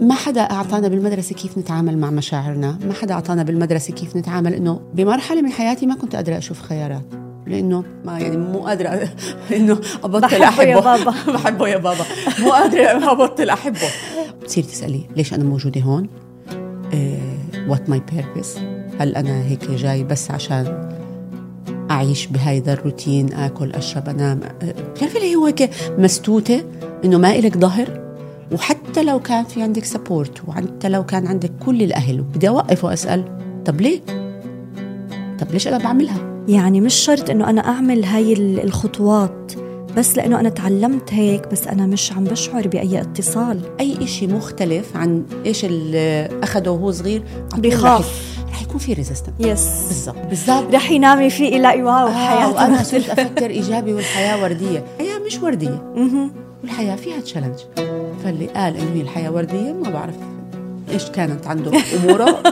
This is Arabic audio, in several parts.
ما حدا أعطانا بالمدرسة كيف نتعامل مع مشاعرنا؟ ما حدا أعطانا بالمدرسة كيف نتعامل؟ إنه بمرحلة من حياتي ما كنت قادره أشوف خيارات. لأنه ما يعني مو قادره إنه أبطل بحبه أحبه. يا بابا. بحبه يا بابا. مو قادره أبطل أحبه. بتصير تسألي ليش أنا موجودة هون؟ what my purpose هل أنا هيك جاي بس عشان أعيش بهيدا الروتين آكل أشرب أنام؟ آه، بتعرفي ليه هو هيك مسنودة؟ إنه ما إلك ظهر؟ وحتى لو كان في عندك support وحتى لو كان عندك كل الأهل بدي أوقف وأسأل طب ليه؟ طب ليش أنا بعملها؟ يعني مش شرط إنه أنا أعمل هاي ال- الخطوات بس لأنه أنا تعلمت هيك بس أنا مش عم بشعر بأي اتصال. أي شيء مختلف عن إيش اللي أخده وهو صغير بخاف. رح- يكون في resistance yes بالضبط. بالضبط. رح ينام يفيق يلاقي wow آه حياته وأنا صرت أفكر إيجابي والحياة وردية. الحياة مش وردية. مهم. والحياة فيها challenge فاللي قال إنه هي الحياة وردية ما بعرف إيش كانت عنده أموره.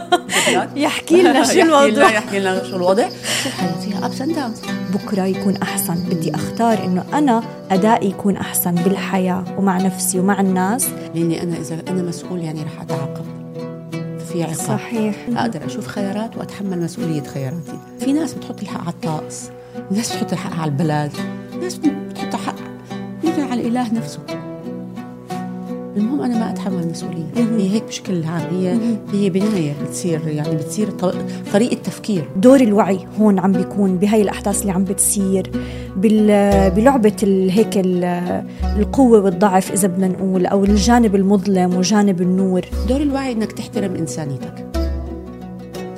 يحكي لنا شو الوضع. يحكي لنا شو الوضع. شو فيها؟ ups and downs بكرة يكون أحسن. بدي أختار إنه أنا أدائي يكون أحسن بالحياة ومع نفسي ومع الناس. لأني أنا إذا أنا مسؤول يعني رح أتعاقب. في عقاب. صحيح. أقدر أشوف خيارات وأتحمل مسؤولية خياراتي. في ناس بتحط الحق على الطقس. ناس بتحط الحق على البلد. ناس بتحط الحق. يمكن على الإله نفسه. المهم أنا ما أتحمل مسؤوليه هي هيك بشكل عام. هي هي بناية بتصير يعني بتصير طريقة تفكير. دور الوعي هون عم بيكون بهاي الأحداث اللي عم بتصير بلعبة هيك ال- القوة والضعف إذا بدنا نقول أو الجانب المظلم وجانب النور. دور الوعي إنك تحترم إنسانيتك.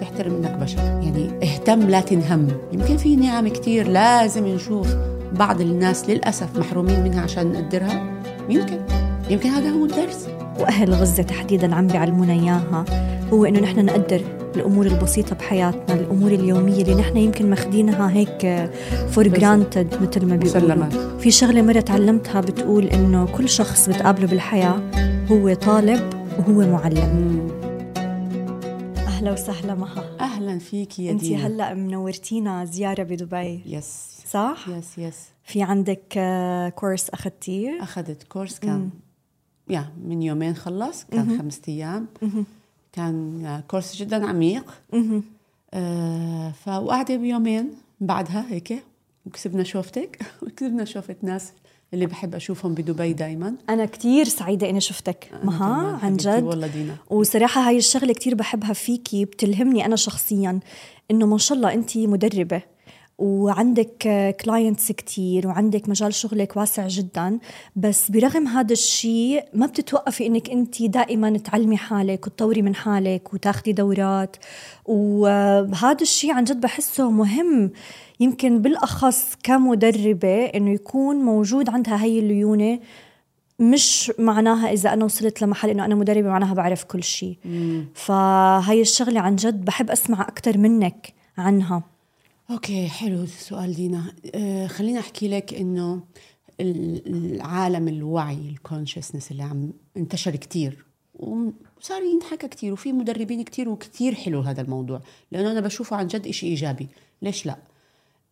تحترم إنك بشر. يعني اهتم لا تنهم. يمكن في نعم كتير لازم نشوف بعض الناس للأسف محرومين منها عشان نقدرها. يمكن. يمكن هذا هو الدرس. وأهل غزة تحديدا عم بيعلمونا إياها. هو إنه نحن نقدر الأمور البسيطة بحياتنا الأمور اليومية اللي نحن يمكن ماخذينها هيك for granted مثل ما بيقولوا. في شغلة مرة تعلمتها بتقول إنه كل شخص بتقابله بالحياة هو طالب وهو معلم. أهلا وسهلا مها. أهلا فيك يا أنت هلأ منورتينا زيارة بدبي. yes صح؟ yes yes في عندك آه، كورس أخذتيه؟ أخذت كورس كان. يا من يومين خلص كان خمسة أيام. كان آه، كورس جدا عميق. آه بيومين بعدها هيك وكسبنا شوفتك. وكسبنا شوفة ناس اللي بحب أشوفهم بدبي دائما أنا كتير سعيدة إني شفتك. مها عن جد. والله دينا. وصراحة هاي الشغلة كتير بحبها فيكي بتلهمني أنا شخصيا إنه ما شاء الله أنت مدربة. وعندك كلاينتس كتير وعندك مجال شغلك واسع جدا بس برغم هذا الشيء ما بتتوقفي إنك أنت دائما تعلمي حالك وتطوري من حالك وتاخدي دورات. وهذا الشيء عن جد بحسه مهم يمكن بالأخص كمدربة إنه يكون موجود عندها هي الليونة مش معناها إذا أنا وصلت لمحل إنه أنا مدربة معناها بعرف كل شيء. فهي الشغلة عن جد بحب أسمع أكثر منك عنها. okay حلو السؤال دينا. آه خليني أحكي لك إنه ال- العالم الوعي ال consciousness اللي عم انتشر كتير وصار ينحكى كتير وفي مدربين كتير وكتير حلو هذا الموضوع لأنه أنا بشوفه عن جد إشي إيجابي. ليش لا؟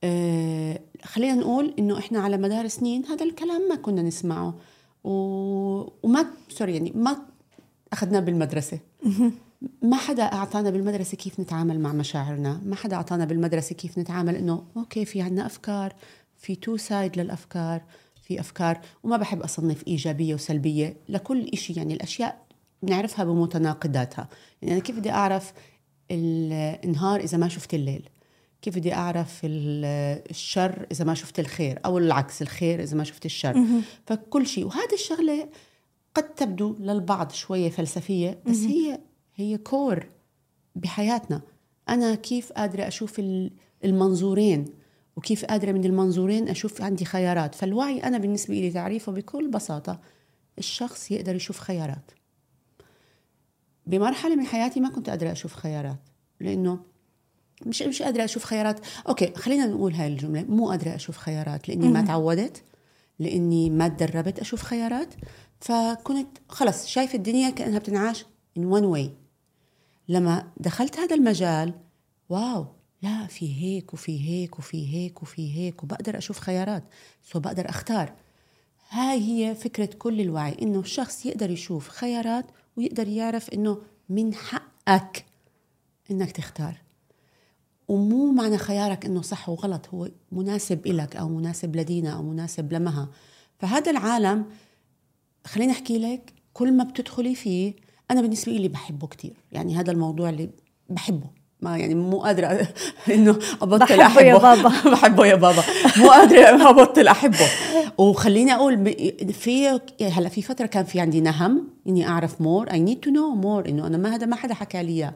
آه خلينا نقول إنه إحنا على مدار سنين هذا الكلام ما كنا نسمعه و... وما sorry يعني ما أخذناه بالمدرسة. ما حدا أعطانا بالمدرسة كيف نتعامل مع مشاعرنا؟ ما حدا أعطانا بالمدرسة كيف نتعامل إنه okay في عنا أفكار في two side للأفكار في أفكار. وما بحب أصنف إيجابية وسلبية لكل إشي يعني الأشياء بنعرفها بمتناقضاتها. يعني أنا كيف بدي أعرف النهار إذا ما شفت الليل؟ كيف بدي أعرف ال- الشر إذا ما شفت الخير؟ أو العكس الخير إذا ما شفت الشر. فكل شيء. وهذه الشغلة قد تبدو للبعض شوية فلسفية بس هي هي كور بحياتنا. أنا كيف قادرة أشوف ال- المنظورين؟ وكيف قادرة من المنظورين أشوف عندي خيارات؟ فالوعي أنا بالنسبة لي تعريفه بكل بساطة الشخص يقدر يشوف خيارات. بمرحلة من حياتي ما كنت قادرة أشوف خيارات لأنه مش مش قادرة أشوف خيارات. okay خلينا نقول هاي الجملة مو قادرة أشوف خيارات لأني ما تعودت لأني ما تدربت أشوف خيارات. فكنت خلص شايفة الدنيا كأنها بتنعاش in one way. لما دخلت هذا المجال wow لا في هيك وفي هيك وفي هيك وفي هيك وبقدر أشوف خيارات سو بقدر أختار. هاي هي فكرة كل الوعي إنه الشخص يقدر يشوف خيارات ويقدر يعرف إنه من حقك إنك تختار. ومو معنى خيارك إنه صح وغلط هو مناسب إلك أو مناسب لدينا أو مناسب لمها. فهذا العالم خليني أحكي لك كل ما بتدخلي فيه أنا بالنسبة لي بحبه كتير. يعني هذا الموضوع اللي بحبه. ما يعني مو قادرة إنه أبطل بحبه أحبه. يا بابا. بحبه يا بابا. مو قادرة أبطل أحبه. وخليني أقول ب- في هلأ في فترة كان في عندي نهم إني أعرف more I need to know more إنه أنا ما هذا ما حدا حكى لي إياه.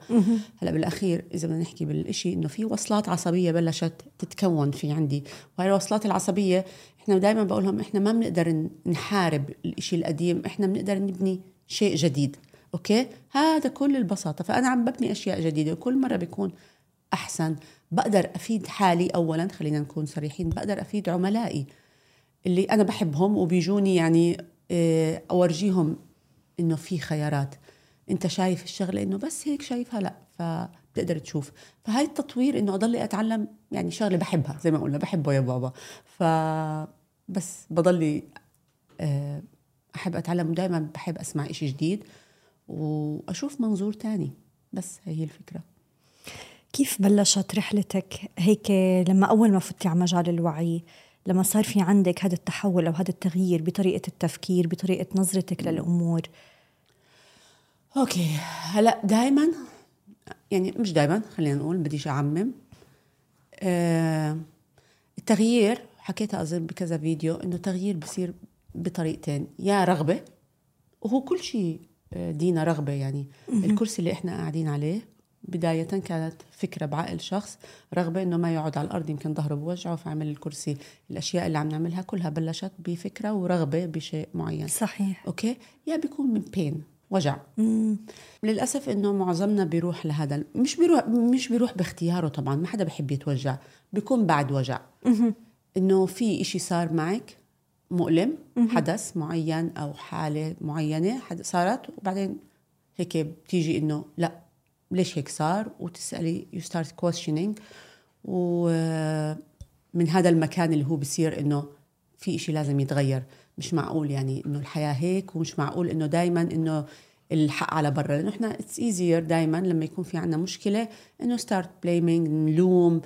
هلأ بالأخير إذا بدنا نحكي بالشيء إنه في وصلات عصبية بلشت تتكون في عندي. وهي الوصلات العصبية إحنا دائما بقول لهم إحنا ما بنقدر نحارب الشيء القديم. إحنا بنقدر نبني شيء جديد. okay؟ هذا كل البساطة. فأنا عم ببني أشياء جديدة وكل مرة بيكون أحسن. بقدر أفيد حالي اولا خلينا نكون صريحين بقدر أفيد عملائي اللي أنا بحبهم وبيجوني يعني آه، أورجيهم إنه في خيارات. أنت شايف الشغلة إنه بس هيك شايفها؟ لا. فبتقدر تشوف. فهاي التطوير إنه اضلي أتعلم يعني شغلة بحبها زي ما قلنا بحبه يا بابا. ف بس بضلي آه، أحب أتعلم ودائما بحب أسمع إشي جديد. وأشوف منظور تاني. بس هي الفكرة. كيف بلشت رحلتك هيك لما أول ما فتي على مجال الوعي؟ لما صار في عندك هذا التحول أو هذا التغيير بطريقة التفكير بطريقة نظرتك للأمور؟ أوكي. هلا دائما يعني مش دائما خلينا نقول بديش أعمم. آه التغيير حكيتها أظن بكذا فيديو إنه التغيير بصير بطريقتين يا رغبة وهو كل شيء دينا رغبة يعني. الكرسي اللي إحنا قاعدين عليه بداية كانت فكرة بعقل شخص رغبة إنه ما يقعد على الأرض يمكن ظهره بوجعه فعمل الكرسي. الأشياء اللي عم نعملها كلها بلشت بفكرة ورغبة بشيء معين. صحيح. أوكي؟ يا بيكون من بين وجع. مم. للأسف إنه معظمنا بيروح لهذا مش بيروح مش بيروح باختياره طبعا ما حدا بحب يتوجع بيكون بعد وجع. إنه في إشي صار معك مؤلم حدث معين أو حالة معينة حد صارت وبعدين هيك بتيجي إنه لا ليش هيك صار؟ وتسألي you start questioning ومن هذا المكان اللي هو بصير إنه في إشي لازم يتغير. مش معقول يعني إنه الحياة هيك ومش معقول إنه دائما إنه الحق على برا. لأنه إحنا it's easier دائما لما يكون في عنا مشكلة إنه started blaming نلوم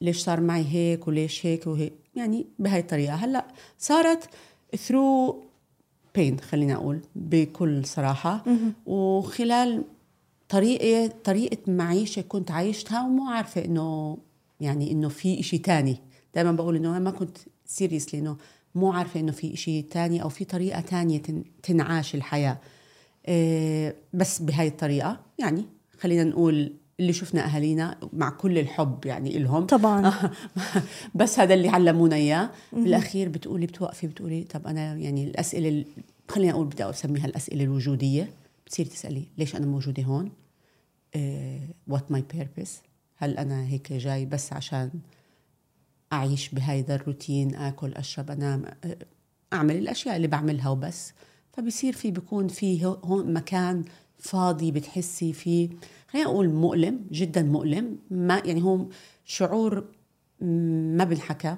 ليش صار معي هيك وليش هيك وهيك. يعني بهاي الطريقة. هلأ صارت through pain خلينا أقول بكل صراحة. وخلال طريقة طريقة معيشة كنت عايشتها ومو عارفة إنه يعني إنه في إشي تاني. دائما بقول إنه ما كنت seriously انه مو عارفة إنه في إشي تاني أو في طريقة تانية تن- تنعاش الحياة. إيه بس بهاي الطريقة يعني خلينا نقول اللي شفنا أهالينا مع كل الحب يعني إلهم. طبعا. بس هذا اللي علمونا إياه. بالأخير بتقولي بتوقفي بتقولي طب أنا يعني الأسئلة ال- خلينا أقول بدي أسميها الأسئلة الوجودية. بتصيري تسألي ليش أنا موجودة هون؟ what my purpose هل أنا هيك جاي بس عشان أعيش بهيدا الروتين آكل أشرب أنام آه، أعمل الأشياء اللي بعملها وبس. فبصير في بيكون في هو- هون مكان فاضي بتحسي فيه خلينا أقول مؤلم جدا مؤلم ما يعني هو شعور ما بنحكى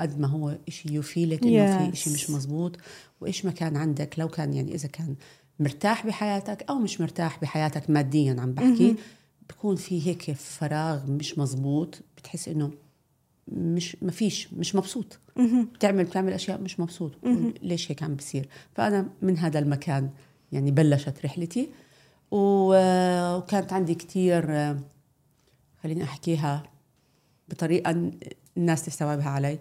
قد ما هو إشي يفيلك إنه Yes. في إشي مش مزبوط وإيش ما كان عندك لو كان يعني إذا كان مرتاح بحياتك أو مش مرتاح بحياتك ماديا عم بحكي بكون في هيك فراغ مش مزبوط بتحس إنه مش ما فيش مش مبسوط. بتعمل بتعمل أشياء مش مبسوط. ليش هيك عم بصير؟ فأنا من هذا المكان. يعني بلشت رحلتي. وكانت عندي كتير خليني أحكيها بطريقة ن- الناس تستوعبها علي.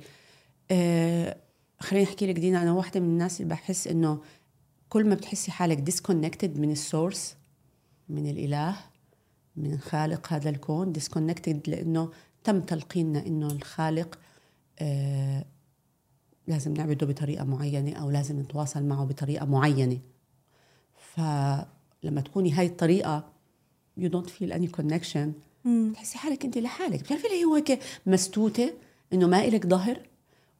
خليني أحكي لك دينا أنا واحدة من الناس اللي بحس إنه كل ما بتحسي حالك disconnected من ال source من الإله من خالق هذا الكون disconnected لإنه تم تلقيننا إنه الخالق آه لازم نعبده بطريقة معينة أو لازم نتواصل معه بطريقة معينة. فلما تكوني هاي الطريقة you don't feel any connection بتحسي حالك انت لحالك. بتعرفي ليه هو هيك مستوته إنه ما إلك ظهر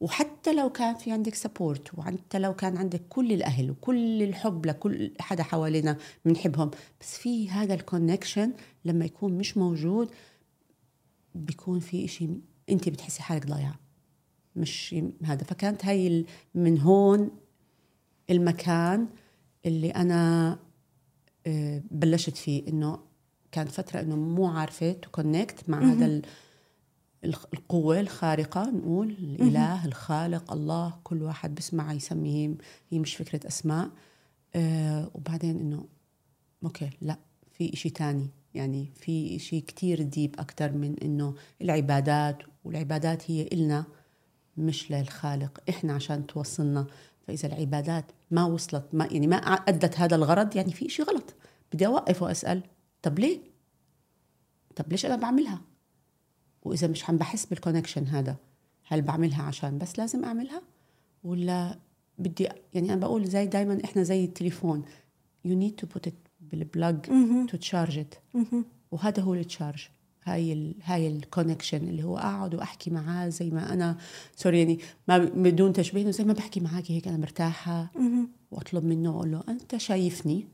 وحتى لو كان في عندك support وحتى لو كان عندك كل الأهل وكل الحب لكل حدا حوالينا بنحبهم بس في هذا ال connection لما يكون مش موجود بيكون في إشي انت بتحسي حالك ضايعة. مش هذا. فكانت هاي من هون المكان اللي أنا آه، بلشت فيه إنه كان فترة إنه مو عارفة to connect مع هذا القوة الخارقة نقول الإله الخالق الله كل واحد بسمع يسميه هي مش فكرة أسماء. آه وبعدين إنه okay لا في إشي تاني. يعني في إشي كتير deep أكتر من إنه العبادات والعبادات هي إلنا مش للخالق. إحنا عشان توصلنا. فإذا العبادات ما وصلت ما يعني ما أدت هذا الغرض يعني في إشي غلط. بدي أوقف وأسأل طب ليه؟ طب ليش أنا بعملها؟ وإذا مش عم بحس بال connection هذا هل بعملها عشان بس لازم أعملها؟ ولا بدي يعني أنا بقول زي دائما إحنا زي التليفون you need to put it بال plug to charge it. وهذا هو ال charge هاي ال هاي ال connection اللي هو أقعد وأحكي معاه زي ما أنا sorry يعني ما بدون تشبيه إنه زي ما بحكي معك هيك أنا مرتاحة وأطلب منه واقول له أنت شايفني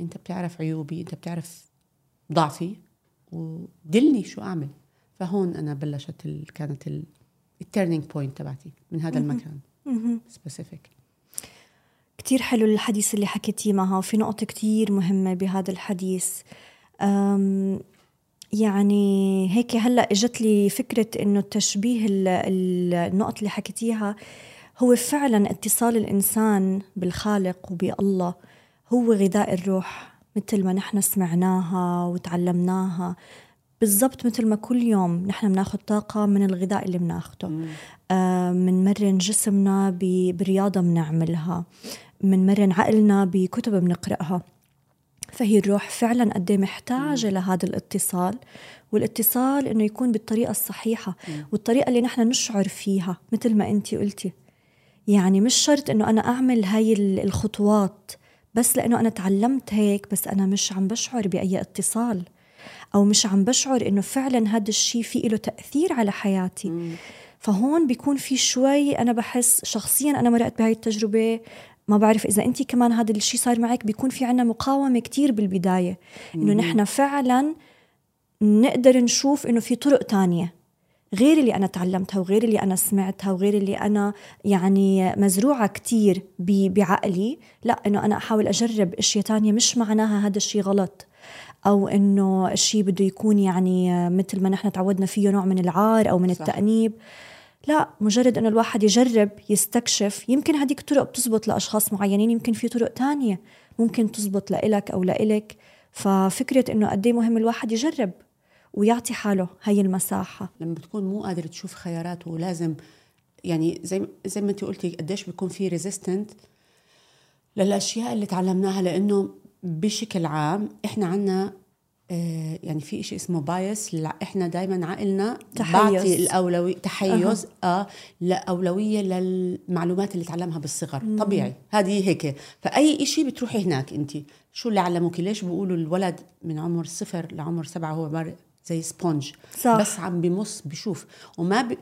أنت بتعرف عيوبي أنت بتعرف ضعفي ودلني شو أعمل. فهون أنا بلشت ال... كانت ال turning point تبعتي من هذا المكان specific كتير حلو الحديث اللي حكيتيه معها وفي نقطة كتير مهمة بهذا الحديث. يعني هيك هلأ إجت لي فكرة إنه التشبيه ال- ال- النقط اللي حكيتيها هو فعلا اتصال الإنسان بالخالق وبالله. هو غذاء الروح مثل ما نحن سمعناها وتعلمناها. بالضبط مثل ما كل يوم نحن بناخد طاقة من الغذاء اللي بناخده. آه، منمرن جسمنا برياضة بنعملها. منمرن عقلنا بكتب بنقرأها. فهي الروح فعلا قد إيه محتاجة لهذا الاتصال والاتصال إنه يكون بالطريقة الصحيحة والطريقة اللي نحن نشعر فيها مثل ما انت قلتي. يعني مش شرط إنه أنا أعمل هاي ال- الخطوات بس لأنه أنا تعلمت هيك بس أنا مش عم بشعر بأي اتصال أو مش عم بشعر إنه فعلا هذا الشيء في له تأثير على حياتي. فهون بيكون في شوي أنا بحس شخصيا أنا مرقت بهاي التجربة ما بعرف إذا انت كمان هذا الشيء صار معك بيكون في عنا مقاومة كتير بالبداية إنه نحن فعلا نقدر نشوف إنه في طرق تانية غير اللي أنا تعلمتها وغير اللي أنا سمعتها وغير اللي أنا يعني مزروعة كتير بعقلي لا إنه أنا أحاول أجرب أشياء تانية مش معناها هذا الشيء غلط أو إنه الشيء بده يكون يعني مثل ما نحن تعودنا فيه نوع من العار أو من صح. التأنيب لا مجرد إنه الواحد يجرب يستكشف. يمكن هذيك الطرق بتزبط لأشخاص معينين يمكن في طرق تانية ممكن تزبط لإلك أو لإلك. ففكرة إنه قد إيه مهم الواحد يجرب ويعطي حاله هي المساحة. لما بتكون مو قادر تشوف خيارات ولازم يعني زي زي ما أنت قلتي قديش بيكون في ريزيستنت للأشياء اللي تعلمناها لأنه بشكل عام إحنا عنا يعني في شيء اسمه بايس إحنا دائما عقلنا تحيز. بعطي الاولويه تحيز آه لأولوية للمعلومات اللي تعلمها بالصغر. طبيعي. هذه هيك. فأي شيء بتروحي هناك انت. شو اللي علموك ليش بيقولوا الولد من عمر صفر لعمر سبعة هو زي sponge صح. بس عم بمص بشوف. وما بي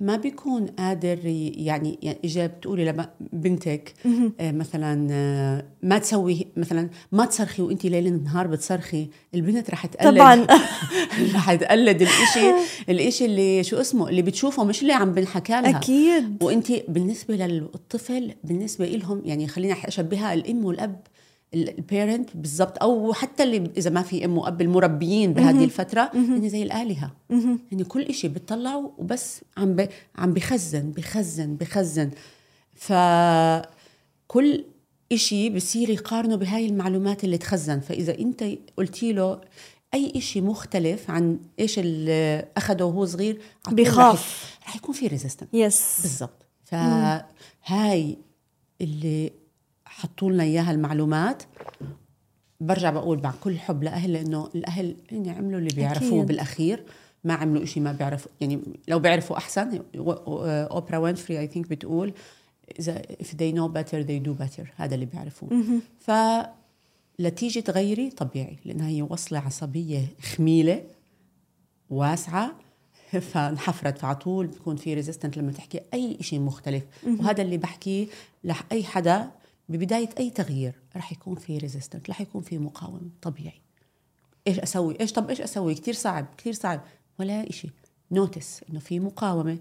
ما بيكون قادر يعني يعني اجى بتقولي لبنتك آه مثلا آه ما تسوي مثلا ما تصرخي وانت ليل نهار بتصرخي البنت رح تقلد. طبعاً. رح تقلد الإشي الإشي اللي شو اسمه اللي بتشوفه مش اللي عم بنحكى لها. أكيد. وانت بالنسبة للطفل بالنسبة لهم يعني خلينا أشبهها الأم والأب ال parent بالضبط أو حتى اللي إذا ما في أم وأب المربيين بهذه الفترة هن زي الآلهة. هن كل شيء بتطلعوا وبس عم ب... عم بخزن بخزن بخزن. فكل إشي بصير يقارنه بهاي المعلومات اللي تخزن. فإذا أنت قلتي له أي إشي مختلف عن إيش اللي أخده وهو صغير بخاف. رح يكون في resistance yes بالضبط. فهاي اللي حطوا لنا إياها المعلومات. برجع بقول مع كل حب لأهل لأنه الأهل هن عملوا اللي بيعرفوه أكيد. بالأخير. ما عملوا إشي ما بيعرفوا يعني لو بيعرفوا أحسن أوبرا وينفري I think بتقول إذا if they know better they do better. هذا اللي بيعرفوه. ف لتيجي تغيري طبيعي لأنها هي وصلة عصبية طويلة واسعة فانحفرت فعلى طول. بيكون في resistance لما تحكي أي شيء مختلف. وهذا اللي بحكيه لاي حدا ببداية أي تغيير رح يكون في resistance رح يكون في مقاومة طبيعي. إيش أسوي؟ إيش طب إيش أسوي؟ كثير صعب كثير صعب. ولا شيء notice إنه في مقاومة.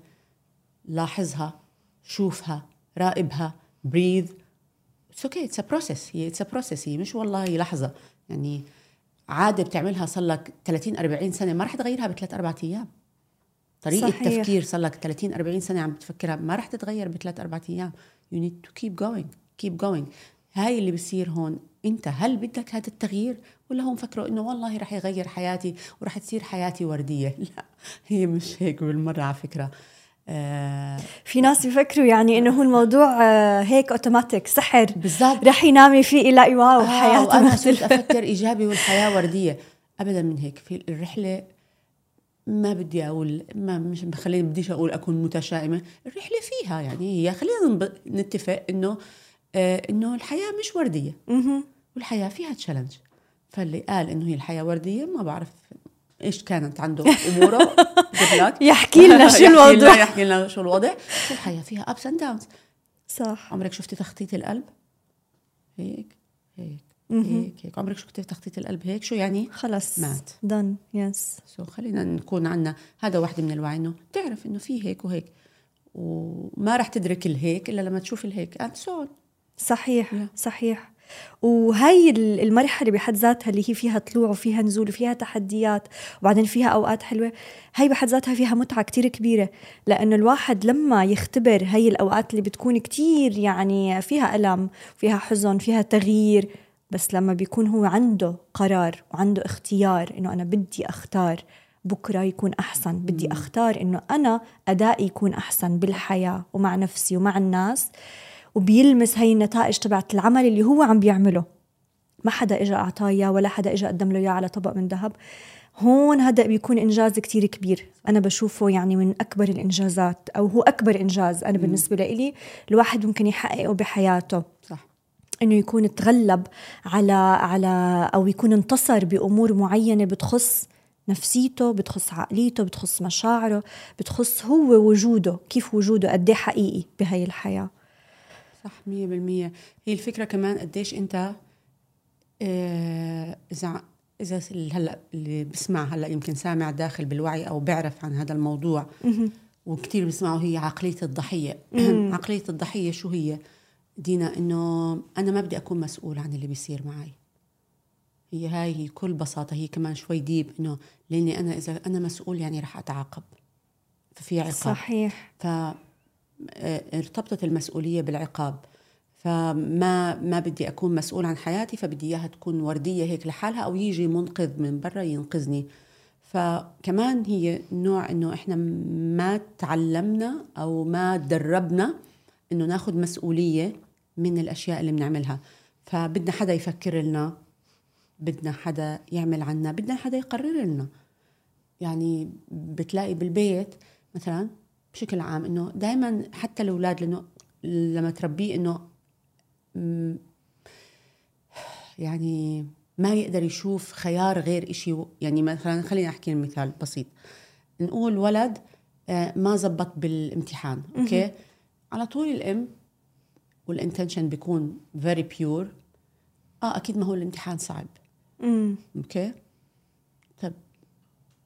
لاحظها شوفها راقبها breathe it's okay it's process هي it's process هي مش والله لحظة. يعني عادة بتعملها صار لك 30 40 سنة. ما رح تغيرها بثلاث أربع أيام. طريقة صحيح. التفكير صار لك 30 40 سنة عم بتفكرها ما رح تتغير بثلاث أربع أيام. you need to keep going keep going هاي اللي بصير هون. انت هل بدك هذا التغيير؟ ولا هم فكروا إنه والله رح يغير حياتي ورح تصير حياتي وردية؟ لا هي مش هيك بالمرة على فكرة. آه في ناس بيفكروا يعني إنه هو الموضوع آه، هيك اوتوماتيك سحر. بالضبط. رح ينامي فيه يلاقي wow آه حياته وأنا صرت. أفكر إيجابي والحياة وردية. ابدا من هيك. في الرحلة ما بدي أقول ما مش بخليني بديش أقول أكون متشائمة. الرحلة فيها يعني هي خلينا نتفق إنه إنه الحياة مش وردية. والحياة فيها challenge فاللي قال إنه هي الحياة وردية ما بعرف إيش كانت عنده أموره. يحكي لنا شو الوضع. يحكي لنا شو الوضع. الحياة فيها ups and downs صح. عمرك شفتي تخطيط القلب؟ هيك هيك. هيك هيك. عمرك شفتي تخطيط القلب هيك؟ شو يعني؟ خلص. مات. done yes so خلينا نكون عنا هذا واحدة من الوعي إنه تعرف إنه في هيك وهيك. وما رح تدرك الهيك إلا لما تشوف الهيك. And so on. صحيح Yeah. صحيح وهي ال- المرحلة بحد ذاتها اللي هي فيها طلوع وفيها نزول وفيها تحديات وبعدين فيها أوقات حلوة هي بحد ذاتها فيها متعة كتير كبيرة لأنه الواحد لما يختبر هي الأوقات اللي بتكون كتير يعني فيها ألم فيها حزن فيها تغيير بس لما بيكون هو عنده قرار وعنده اختيار إنه أنا بدي أختار بكرة يكون أحسن بدي أختار إنه أنا أدائي يكون أحسن بالحياة ومع نفسي ومع الناس وبيلمس هي النتائج تبعت العمل اللي هو عم بيعمله. ما حدا اجى اعطاه اياه ولا حدا اجى قدم له إياه على طبق من ذهب. هون هذا بيكون إنجاز كتير كبير. أنا بشوفه يعني من أكبر الإنجازات أو هو أكبر إنجاز أنا بالنسبة لإلي الواحد ممكن يحققه بحياته. صح. إنه يكون تغلب على على أو يكون انتصر بأمور معينة بتخص نفسيته بتخص عقليته بتخص مشاعره بتخص هو وجوده كيف وجوده قد إيه حقيقي بهي الحياة. صح مية بالمية. هي الفكرة كمان قديش انت آه، إذا إذا هلأ اللي بسمع هلأ يمكن سامع داخل بالوعي أو بيعرف عن هذا الموضوع. وكثير بسمعوا هي عقلية الضحية. عقلية الضحية شو هي؟ دينا إنه أنا ما بدي أكون مسؤول عن اللي بيصير معي. هي هاي هي كل بساطة هي كمان شوي ديب إنه لأني أنا إذا أنا مسؤول يعني رح أتعاقب. ففي عقاب. صحيح. ف ارتبطت المسؤولية بالعقاب. فما ما بدي أكون مسؤول عن حياتي فبدي إياها تكون وردية هيك لحالها أو يجي منقذ من برا ينقذني. فكمان هي نوع إنه إحنا ما تعلمنا أو ما تدربنا إنه ناخذ مسؤولية من الأشياء اللي بنعملها. فبدنا حدا يفكر لنا بدنا حدا يعمل عنا بدنا حدا يقرر لنا. يعني بتلاقي بالبيت مثلا بشكل عام إنه دائما حتى الأولاد لأنه لما تربيه إنه يعني ما يقدر يشوف خيار غير إشي يعني مثلا خلينا أحكي مثال بسيط. نقول ولد آه، ما زبط بالامتحان أوكي؟ على طول الأم وال intention بيكون very pure آه أكيد ما هو الامتحان صعب. أوكي؟ طب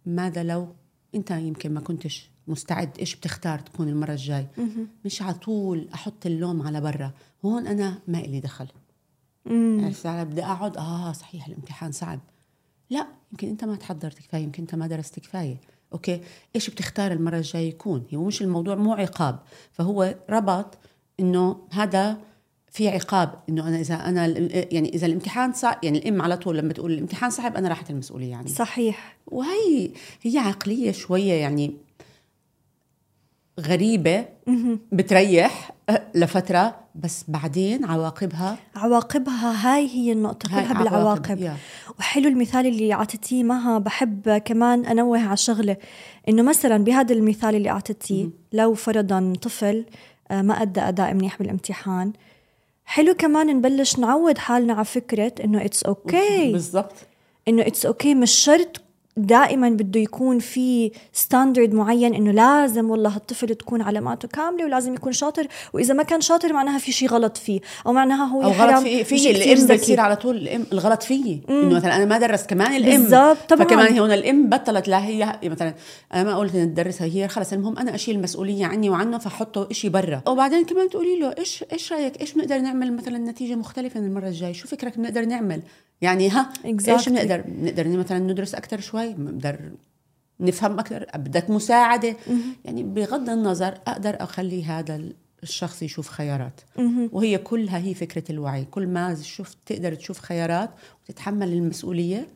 ماذا لو أنت يمكن ما كنتش مستعد إيش بتختار تكون المرة الجاي؟ مش على طول أحط اللوم على برا. هون أنا ما إلي دخل. عرفت علي؟ بدي أقعد آه صحيح الامتحان صعب. لا يمكن أنت ما تحضرت كفاية يمكن أنت ما درست كفاية. أوكي؟ إيش بتختار المرة الجايه يكون؟ هو مش الموضوع مو عقاب. فهو ربط إنه هذا في عقاب إنه أنا إذا أنا يعني إذا الامتحان صعب يعني الإم على طول لما تقول الامتحان صعب أنا راحت المسؤولية يعني. صحيح. وهي هي عقلية شوية يعني غريبة بتريح لفترة بس بعدين عواقبها؟ عواقبها هاي هي النقطة هاي كلها عواقب، بالعواقب. يا. وحلو المثال اللي أعطيتيه معها بحب كمان أنوه على شغلة إنه مثلا بهذا المثال اللي أعطيتيه لو فرضا طفل آه، ما أدى أداء منيح بالامتحان حلو كمان نبلش نعود حالنا على فكرة إنه it's okay بالضبط. إنه it's okay مش شرط دائما بده يكون في standard معين إنه لازم والله الطفل تكون علاماته كاملة ولازم يكون شاطر وإذا ما كان شاطر معناها في شيء غلط فيه أو معناها هو حرام غلط في في الإم. بتصير على طول الإم الغلط فيي إنه مثلا أنا ما درست كمان الإم بالضبط، طبعاً. فكمان هون الإم بطلت لا هي مثلا أنا ما قلت ان تدرسها هي خلص المهم أنا أشيل المسؤولية عني وعنه فحطه شيء برا. وبعدين كمان تقولي له إيش إيش رأيك؟ إيش بنقدر نعمل مثلا نتيجة مختلفة المرة الجاية؟ شو فكرك بنقدر نعمل؟ يعني ها Exactly. إيش بنقدر بنقدر مثلا ندرس أكثر شوي؟ بنقدر نفهم أكثر بدك مساعدة. يعني بغض النظر أقدر أخلي هذا الشخص يشوف خيارات. وهي كلها هي فكرة الوعي. كل ما شفت تقدر تشوف خيارات وتتحمل المسؤولية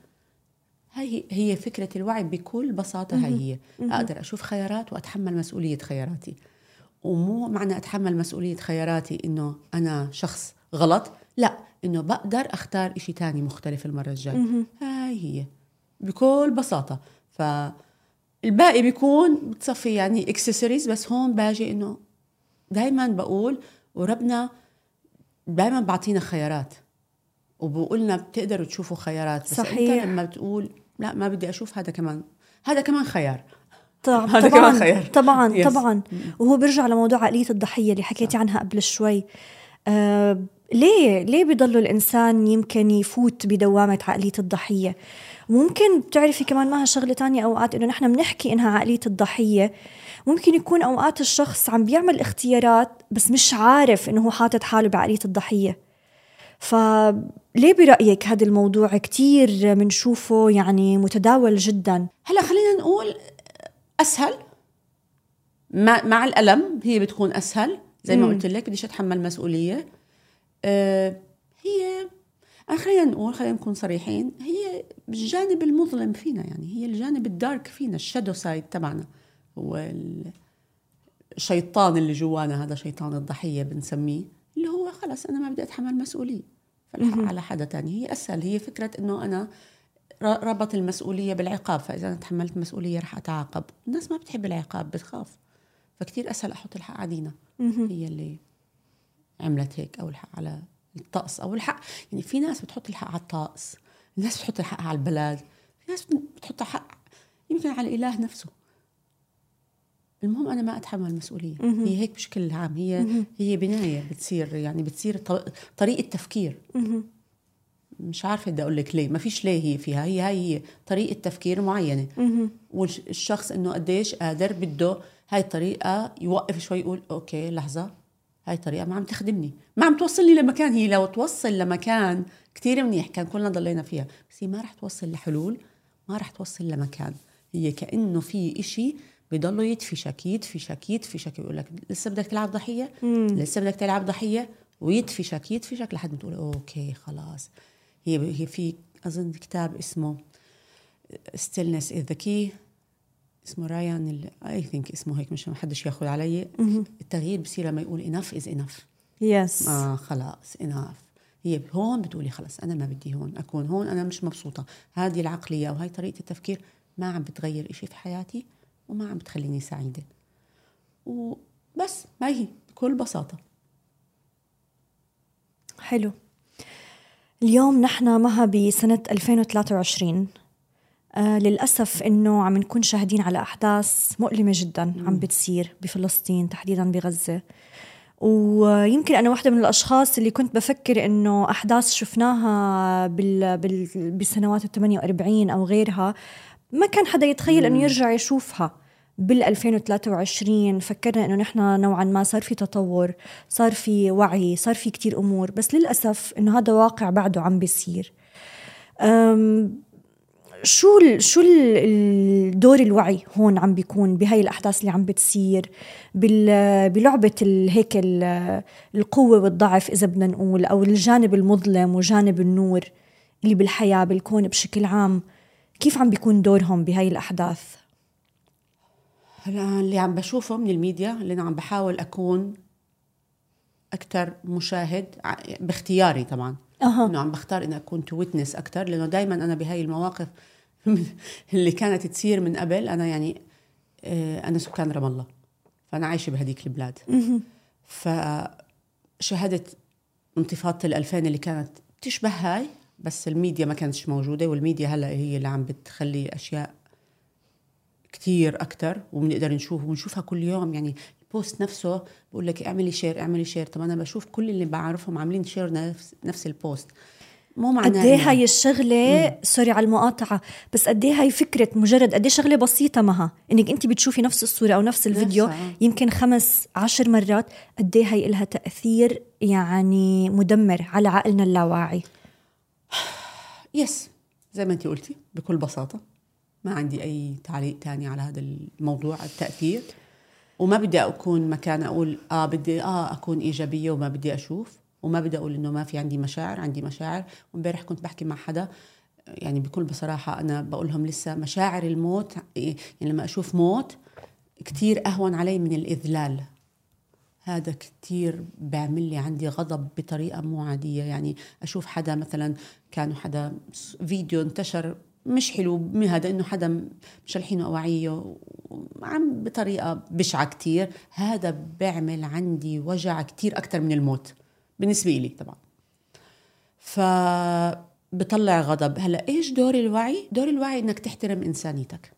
هي هي فكرة الوعي بكل بساطة. هي. هي أقدر أشوف خيارات وأتحمل مسؤولية خياراتي. ومو معنى أتحمل مسؤولية خياراتي إنه أنا شخص غلط. لا. إنه بقدر أختار إشي تاني مختلف المرة الجاية. هاي هي. بكل بساطة. فالباقي بيكون بتصفي يعني اكسسوارز بس هون باجي إنه دائما بقول وربنا دائما بعطينا خيارات. وبقولنا بتقدروا تشوفوا خيارات بس صحيح. انت لما بتقول لا ما بدي أشوف هذا كمان هذا كمان خيار. طبعا هذا طبعا كمان خيار. طبعا Yes. طبعا. وهو بيرجع لموضوع عقلية الضحية اللي حكيتي عنها قبل شوي. آه ليه ليه بيضل الإنسان يمكن يفوت بدوامة عقلية الضحية؟ ممكن بتعرفي كمان معها شغلة تانية أوقات إنه نحن بنحكي إنها عقلية الضحية. ممكن يكون أوقات الشخص عم بيعمل اختيارات بس مش عارف إنه هو حاطط حاله بعقلية الضحية. فليه برأيك هذا الموضوع كتير بنشوفه يعني متداول جدا؟ هلا خلينا نقول أسهل. مع, مع الألم هي بتكون أسهل زي ما. قلت لك بديش أتحمل مسؤولية. آه هي أنا خلينا نقول خلينا نكون صريحين هي الجانب المظلم فينا يعني هي الجانب ال dark فينا ال shadow side تبعنا هو ال- الشيطان اللي جوانا هذا شيطان الضحية بنسميه اللي هو خلص أنا ما بدي أتحمل مسؤولية على حدا تاني. هي أسهل هي فكرة إنه أنا ربط المسؤولية بالعقاب فإذا أنا تحملت مسؤولية رح أتعاقب. الناس ما بتحب العقاب بتخاف فكتير أسهل أحط الحق على دينا هي اللي عملت هيك أو الحق على الطقس أو الحق. يعني في ناس بتحط الحق على الطقس الناس بتحط الحق على البلد في ناس بتحط الحق يمكن على الإله نفسه. المهم أنا ما أتحمل مسؤولية هي هيك بشكل عام. هي هي بناية بتصير يعني بتصير ط- طريقة تفكير. مش عارفة بدي أقول لك ليه. ما فيش ليه هي فيها. هي هاي هي طريقة تفكير معينة. والشخص إنه قديش قادر بده هاي الطريقة يوقف شوي يقول أوكي لحظة. هاي الطريقة ما عم تخدمني. ما عم توصلني لمكان هي لو توصل لمكان كتير منيح كان كلنا ضلينا فيها بس هي ما رح توصل لحلول ما رح توصل لمكان. هي كأنه في إشي بضله يدفشك يدفشك يدفشك. يقول لك لسه بدك تلعب ضحية؟ لسه بدك تلعب ضحية؟ ويدفشك يدفشك لحد ما تقول okay خلاص. هي هي في أظن كتاب اسمه stillness is the key. اسمه رايان I think اسمه هيك مش ما حدش ياخذ علي. التغيير بصير لما يقول enough is enough. يس آه خلاص enough. هي هون بتقولي خلص أنا ما بدي هون أكون هون أنا مش مبسوطة. هذه العقلية وهي طريقة التفكير ما عم بتغير إشي في حياتي وما عم بتخليني سعيدة. وبس ما هي بكل بساطة. حلو. اليوم نحن معها بسنة 2023 آه للأسف إنه عم نكون شاهدين على أحداث مؤلمة جدا عم بتصير بفلسطين تحديدا بغزة. ويمكن أنا واحدة من الأشخاص اللي كنت بفكر إنه أحداث شفناها بال بال بالسنوات ال 48 أو غيرها ما كان حدا يتخيل إنه يرجع يشوفها بال 2023 فكرنا إنه نحن نوعا ما صار في تطور صار في وعي صار في كتير أمور بس للأسف إنه هذا واقع بعده عم بيصير. شو ال شو ال- الدور الوعي هون عم بيكون بهاي الأحداث اللي عم بتصير بال- بلعبة ال- هيك ال- القوة والضعف إذا بدنا نقول أو الجانب المظلم وجانب النور اللي بالحياة بالكون بشكل عام. كيف عم بيكون دورهم بهاي الأحداث؟ هلا اللي عم بشوفه من الميديا اللي أنا عم بحاول أكون أكثر مشاهد باختياري طبعا. أها. إنه عم بختار إني أكون to witness أكثر لأنه دائما أنا بهاي المواقف اللي كانت تصير من قبل أنا يعني آه، أنا سكان رام الله. فأنا عايشة بهديك البلاد. فشهدت انتفاضة ال 2000 اللي كانت تشبه هاي بس الميديا ما كانتش موجودة والميديا هلأ هي اللي عم بتخلي أشياء كتير أكثر وبنقدر نشوف ونشوفها كل يوم. يعني ال post نفسه بقول لك اعملي share اعملي share طب أنا بشوف كل اللي بعرفهم عاملين share نفس نفس ال post. مو معناه قد إيه هاي الشغله. sorry على المقاطعة بس قد إيه هاي فكرة مجرد قد إيه شغلة بسيطة معها؟ إنك أنت بتشوفي نفس الصورة أو نفس الفيديو نفسها. يمكن خمس عشر مرات قد إيه هي لها تأثير يعني مدمر على عقلنا اللاواعي. yes زي ما انت قلتي بكل بساطة. ما عندي أي تعليق تاني على هذا الموضوع التأثير. وما بدي أكون مكان أقول آه بدي آه أكون إيجابية وما بدي أشوف. وما بدي أقول إنه ما في عندي مشاعر عندي مشاعر. وإمبارح كنت بحكي مع حدا يعني بكل بصراحة أنا بقول لهم لسه مشاعر الموت يعني لما أشوف موت كثير أهون علي من الإذلال. هذا كثير بيعمل لي عندي غضب بطريقة مو عادية. يعني أشوف حدا مثلا كانوا حدا فيديو انتشر مش حلو من هذا إنه حدا مشلحينه اواعيه عم بطريقة بشعة كتير. هذا بيعمل عندي وجع كتير أكثر من الموت. بالنسبة لي طبعا. ف بطلع غضب. هلأ إيش دور الوعي؟ دور الوعي إنك تحترم إنسانيتك.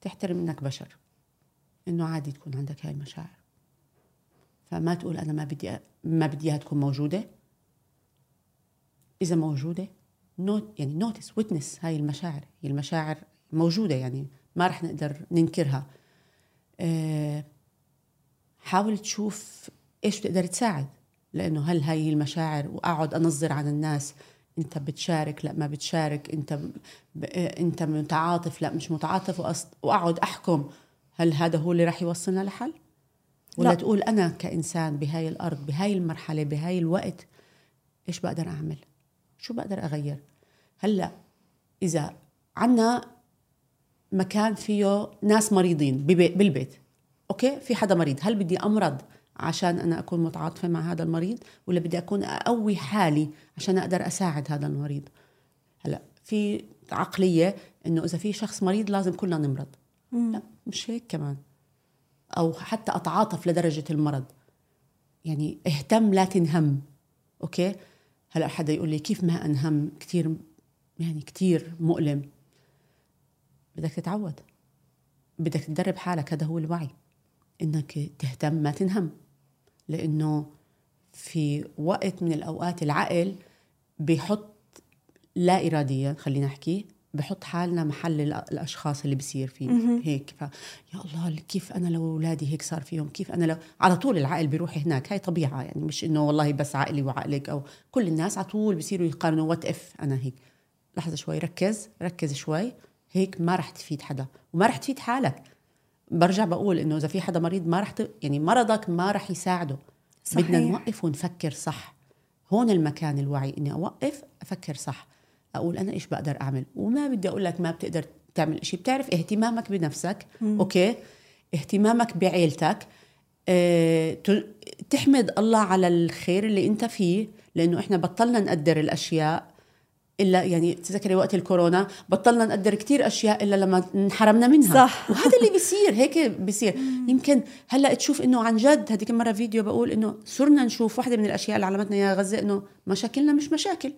تحترم إنك بشر. إنه عادي تكون عندك هاي المشاعر. فما تقول أنا ما بدي ما بدي إياها تكون موجودة. إذا موجودة note يعني notice witness هاي المشاعر. هي المشاعر موجودة يعني ما رح نقدر ننكرها. أه حاول تشوف إيش بتقدر تساعد. لأنه هل هاي المشاعر وأقعد أنظر عن الناس؟ أنت بتشارك؟ لا ما بتشارك. أنت ب... أنت متعاطف؟ لا مش متعاطف. وأص... وأقعد أحكم هل هذا هو اللي راح يوصلنا لحل؟ ولا لا. تقول أنا كإنسان بهاي الأرض بهاي المرحلة بهاي الوقت إيش بقدر أعمل؟ شو بقدر أغير؟ هلأ إذا عنا مكان فيه ناس مريضين بالبيت أوكي؟ في حدا مريض. هل بدي أمرض عشان أنا أكون متعاطفة مع هذا المريض ولا بدي أكون أقوي حالي عشان أقدر أساعد هذا المريض. هلأ في عقلية إنه إذا في شخص مريض لازم كلنا نمرض. مم. لا مش هيك كمان. أو حتى أتعاطف لدرجة المرض. يعني اهتم لا تنهم. أوكي؟ هلأ حدا يقول لي كيف ما أنهم؟ كثير يعني كثير مؤلم. بدك تتعود. بدك تدرب حالك هذا هو الوعي. إنك تهتم ما تنهم. لأنه في وقت من الأوقات العقل بيحط لا اراديا خلينا نحكي بحط حالنا محل الأشخاص اللي بصير فيه. هيك. ف يا الله كيف أنا لو أولادي هيك صار فيهم؟ كيف أنا لو على طول العقل بيروح هناك. هاي طبيعة يعني مش إنه والله بس عقلي وعقلك أو كل الناس على طول بصيروا يقارنوا what if أنا هيك. لحظة شوي ركز ركز شوي. هيك ما رح تفيد حدا وما رح تفيد حالك. برجع بقول إنه إذا في حدا مريض ما رح ت... يعني مرضك ما رح يساعده. صحيح. بدنا نوقف ونفكر صح. هون المكان الوعي إني أوقف أفكر صح. أقول أنا إيش بقدر أعمل؟ وما بدي أقول لك ما بتقدر تعمل شيء بتعرف اهتمامك بنفسك مم. okay؟ اهتمامك بعيلتك. آه تحمد الله على الخير اللي أنت فيه لأنه إحنا بطلنا نقدر الأشياء. إلا يعني تذكري وقت الكورونا بطلنا نقدر كتير أشياء إلا لما انحرمنا منها. صح. وهذا اللي بيصير هيك بيصير. يمكن هلأ تشوف إنه عن جد هذيك المره فيديو بقول إنه صرنا نشوف واحدة من الأشياء اللي علمتنا إياها غزة إنه مشاكلنا مش مشاكل.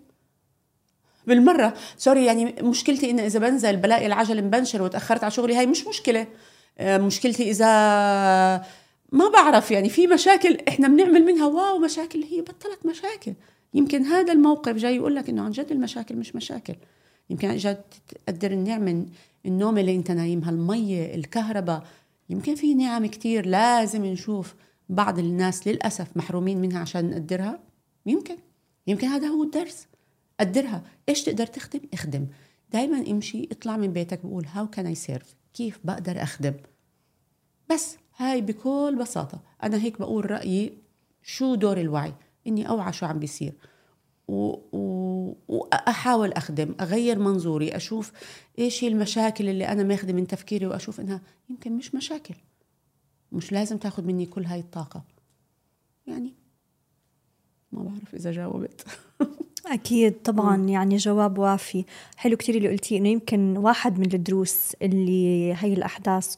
بالمرة سوري يعني مشكلتي إنه إذا بنزل بلاقي العجل مبنشر وتأخرت على شغلي هاي مش مشكلة. آه، مشكلتي إذا ما بعرف يعني في مشاكل إحنا بنعمل منها واو مشاكل هي بطلت مشاكل. يمكن هذا الموقف جاي يقول لك إنه عن جد المشاكل مش مشاكل. يمكن عن جد تقدر النعمة النوم اللي أنت نايمها الميه الكهرباء. يمكن في نعم كتير لازم نشوف بعض الناس للأسف محرومين منها عشان نقدرها. يمكن. يمكن هذا هو الدرس. قدرها. إيش تقدر تخدم؟ اخدم. دائما امشي اطلع من بيتك بقول how can I serve كيف بقدر أخدم؟ بس هاي بكل بساطة. أنا هيك بقول رأيي. شو دور الوعي؟ إني أوعى شو عم بيصير. و... و... وأحاول أخدم أغير منظوري أشوف إيش هي المشاكل اللي أنا ماخذه من تفكيري وأشوف إنها يمكن مش مشاكل. مش لازم تاخذ مني كل هاي الطاقة. يعني ما بعرف إذا جاوبت. أكيد طبعا يعني جواب وافي. حلو كتير اللي قلتيه إنه يمكن واحد من الدروس اللي هي الأحداث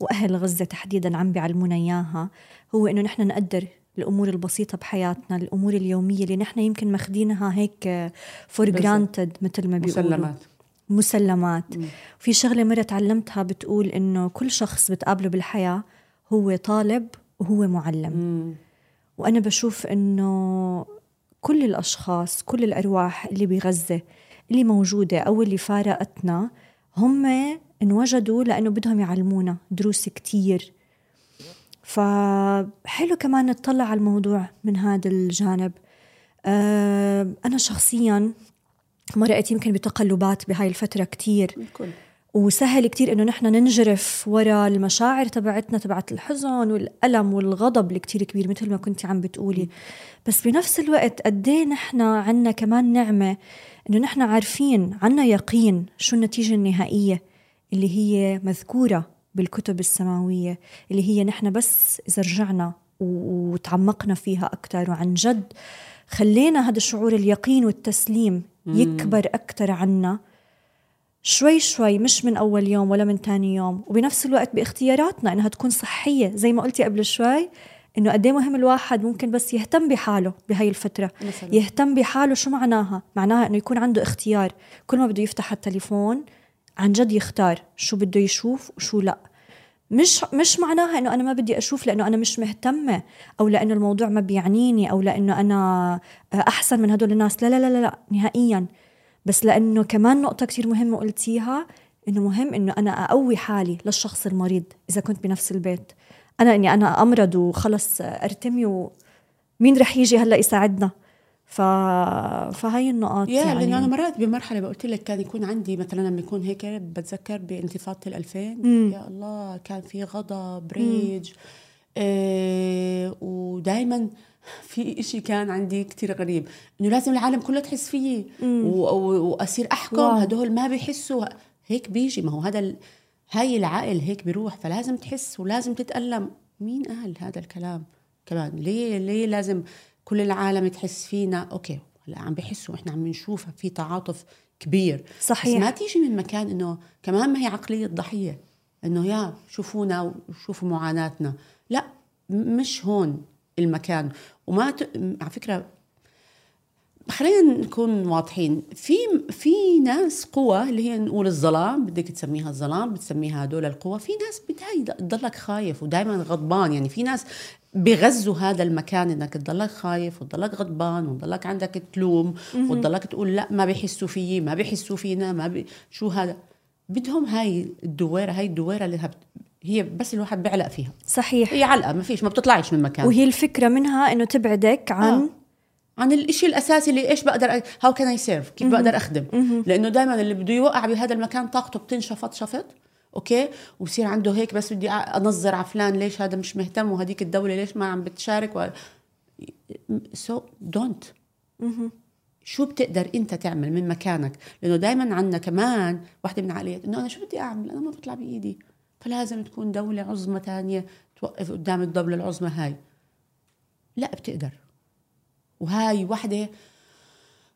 وأهل غزة تحديدا عم بيعلمونا إياها هو إنه نحن نقدر الأمور البسيطة بحياتنا الأمور اليومية اللي نحن يمكن ماخذينها هيك for بالضبط. granted مثل ما بيقولوا. مسلمات. مسلمات. في شغلة مرة تعلمتها بتقول إنه كل شخص بتقابله بالحياة هو طالب وهو معلم. مم. وأنا بشوف إنه كل الأشخاص كل الأرواح اللي بغزة اللي موجودة أو اللي فارقتنا هم انوجدوا لأنه بدهم يعلمونا دروس كتير. فحلو كمان نطلع على الموضوع من هذا الجانب. آه، أنا شخصيا مرقت يمكن بتقلبات بهاي الفترة كتير. الكل وسهل كتير إنه نحن ننجرف ورا المشاعر تبعتنا تبعت الحزن والألم والغضب اللي كتير كبير مثل ما كنت عم بتقولي. بس بنفس الوقت قد إيه نحن عنا كمان نعمة إنه نحن عارفين عنا يقين شو النتيجة النهائية اللي هي مذكورة. بالكتب السماوية اللي هي نحن بس إذا رجعنا وتعمقنا فيها أكتر. وعن جد خلينا هذا الشعور اليقين والتسليم يكبر أكتر عنا. شوي شوي مش من أول يوم ولا من تاني يوم. وبنفس الوقت باختياراتنا إنها تكون صحية زي ما قلتي قبل شوي إنه قد إيه مهم الواحد ممكن بس يهتم بحاله بهاي الفترة. مثلاً. يهتم بحاله شو معناها؟ معناها إنه يكون عنده اختيار. كل ما بده يفتح التليفون عن جد يختار شو بده يشوف وشو لا. مش مش معناها إنه أنا ما بدي أشوف لأنه أنا مش مهتمة أو لأنه الموضوع ما بيعنيني أو لأنه أنا أحسن من هدول الناس. لا لا لا لا, نهائيا. بس لأنه كمان نقطة كتير مهمة قلتيها إنه مهم إنه أنا أقوي حالي للشخص المريض إذا كنت بنفس البيت. أنا إني أنا أمرض وخلص أرتمي ومين رح يجي هلأ يساعدنا؟ ف... فهي النقاط يا يعني. لأنه أنا مرات بمرحلة قلت لك كان يكون عندي مثلا لما يكون هيك بتذكر بانتفاضة ال 2000 يا الله كان في غضب ريج آه ودائما في إشي كان عندي كتير غريب. إنه لازم العالم كله تحس فيي وأصير أحكم. واو. هدول ما بيحسوا. هيك بيجي. ما هو هذا ال... هاي العقل هيك بيروح. فلازم تحس ولازم تتألم. مين قال هذا الكلام كمان؟ ليه ليه لازم كل العالم تحس فينا أوكي هلا عم بحسوا إحنا عم نشوف في تعاطف كبير. صحيح. بس ما تيجي من مكان إنه كمان ما هي عقلية ضحية إنه يا شوفونا وشوفوا معاناتنا. لا مش هون المكان. وما ت... على فكرة خلينا نكون واضحين. في في ناس قوى اللي هي نقول الظلام بدك تسميها الظلام بتسميها هدول القوى في ناس بتهي تضلك خايف ودائما غضبان. يعني في ناس بغزوا هذا المكان إنك تضلك خايف وتضلك غضبان وتضلك عندك تلوم وتضلك تقول لا ما بيحسوا فيي ما بيحسوا فينا ما بي شو هذا؟ بدهم هاي الدويرة هاي الدويرة اللي هب... هي بس الواحد بيعلق فيها. صحيح. هي علقة ما فيش ما بتطلعش من مكان. وهي الفكرة منها إنه تبعدك عن آه. عن الإشي الأساسي اللي إيش بقدر how can I serve كيف بقدر أخدم؟ لأنه دائما اللي بده يوقع بهذا المكان طاقته بتنشفط شفط أوكي؟ وبصير عنده هيك بس بدي أنظر على فلان ليش هذا مش مهتم وهديك الدولة ليش ما عم بتشارك. so don't شو بتقدر أنت تعمل من مكانك؟ لأنه دائما عندنا كمان واحدة من العقليات إنه أنا شو بدي أعمل؟ أنا ما بطلع بإيدي. فلازم تكون دولة عظمى تانية توقف قدام الدولة العظمى هاي. لا بتقدر. وهاي وحدة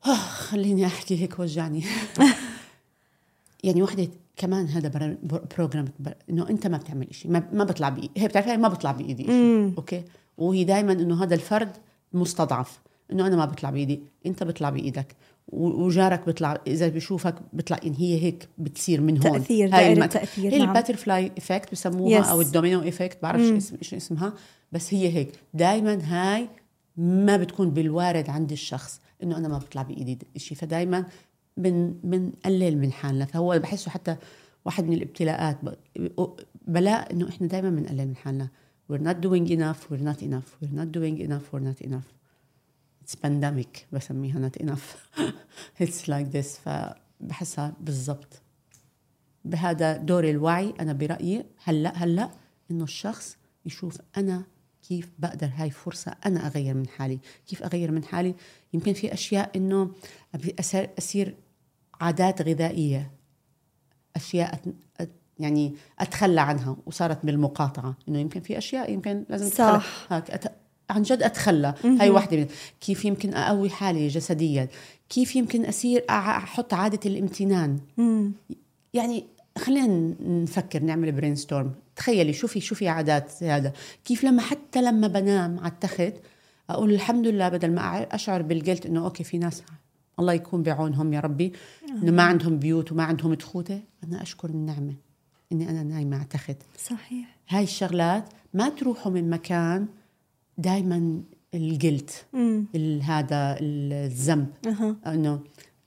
آه خليني أحكي هيك وجعني. يعني وحدة كمان هذا بر- بر- program بر- إنه أنت ما بتعمل شيء ما, ما بطلع بايدي هي بتعرفي هي ما بطلع بإيدي شيء أوكي؟ وهي دائما إنه هذا الفرد مستضعف إنه أنا ما بطلع بإيدي أنت بطلع بإيدك وجارك بيطلع إذا بيشوفك بيطلع إن هي هيك بتصير من هون. تأثير، هاي تأثير، هي نعم. ال butterfly effect بسموها Yes. أو ال domino effect بعرف شو اسم إيش اسمها بس هي هيك. دائما هاي ما بتكون بالوارد عند الشخص إنه أنا ما بطلع بإيدي شيء فدائما بن بنقلل من حالنا. فهو بحسه حتى واحد من الابتلاءات بلاء إنه إحنا دائما بنقلل من حالنا. We're not doing enough we're not enough we're not doing enough we're not enough. It's pandemic بسميها not enough. It's like this. فبحسها بالضبط. بهذا دور الوعي أنا برأيي هلا هلأ إنه الشخص يشوف أنا كيف بقدر هاي فرصة أنا أغير من حالي؟ كيف أغير من حالي؟ يمكن في أشياء إنه أصير عادات غذائية أشياء أت- يعني أتخلى عنها وصارت بالمقاطعة. إنه يمكن في أشياء يمكن لازم أتخلى صح. هاك أت... عن جد أتخلى. هاي واحدة من كيف يمكن أقوي حالي جسديا؟ كيف يمكن أصير أحط عادة الامتنان؟ يعني خلينا نفكر نعمل brainstorm تخيلي شوفي شوفي عادات هذا. كيف لما حتى لما بنام على التخت أقول الحمد لله بدل ما أشعر بال guilt إنه أوكي في ناس الله يكون بعونهم يا ربي. إنه ما عندهم بيوت وما عندهم تخوته. أنا أشكر النعمة إني أنا نايمة على تخت صحيح. هاي الشغلات ما تروحوا من مكان دائما ال guilt هذا الذنب. أه. إنه